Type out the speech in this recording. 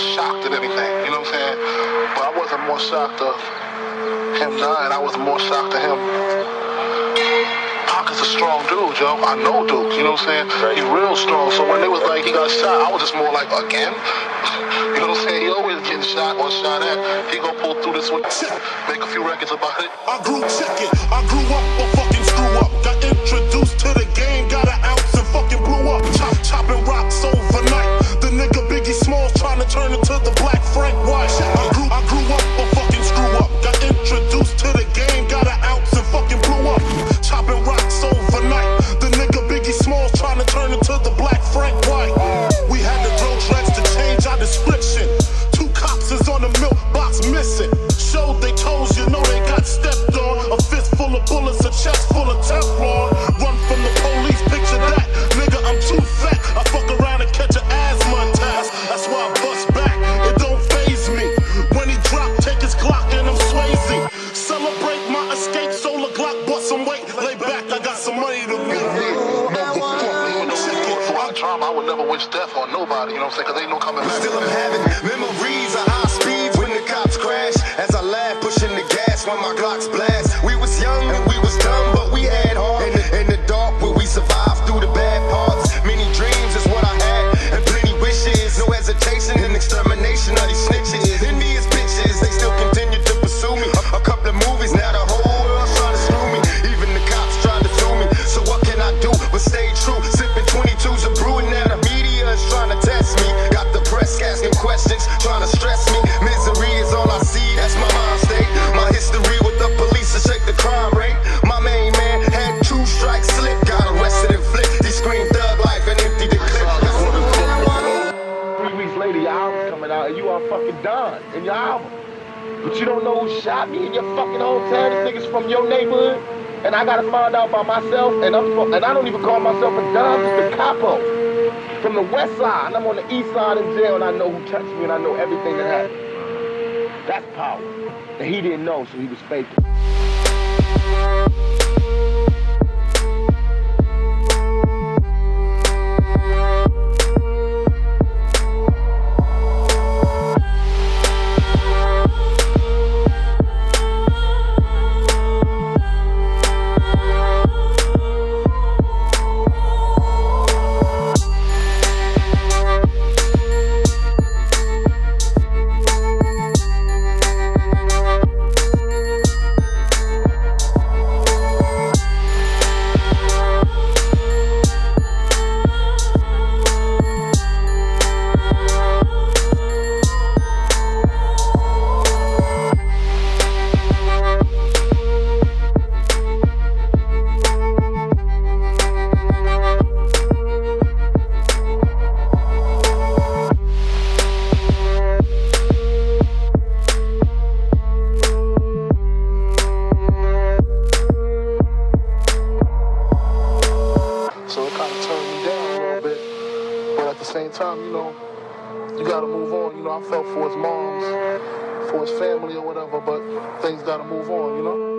was shocked at everything. You know what I'm saying? But I wasn't more shocked to him dying. I was more shocked to him. Pac is a strong dude, yo. I know Duke. You know what I'm saying? He real strong. So when they was like he got shot, I was just more like again. you know what I'm saying? He always getting shot or shot at. He gonna pull through this one. Make a few records about it. I grew chicken. I grew up a fucking screw up. Got introduced to the game. Got an ounce and fucking blew up. Turn into the Black Frank White. We had to grow dreads to change our description. Two cops is on the milk box missing. Showed they toes, wish death on nobody. You know what I'm saying? Cause ain't no coming back. Still I'm having memories of high speeds when the cops crash. As I laugh, pushing the gas when my Glocks blast. We was young and we was dumb, trying to stress me. Misery is all I see, that's my mind state. My history with the police to check the crime rate. My main man had two strikes slip, got arrested and flipped. He screamed thug life and the clip. Three weeks later, your album's coming out, and you are fucking done in your album. But you don't know who shot me in your fucking hometown. This nigga's from your neighborhood, and I gotta find out by myself. And I'm and I don't even call myself a Don, just a capo from the west side. And I'm on the east side in jail, and I know who touched me, and I know everything that happened. That's power. And he didn't know, so he was faking. Same time, you know, you gotta move on. You know, I felt for his moms, for his family or whatever, but things gotta move on, you know?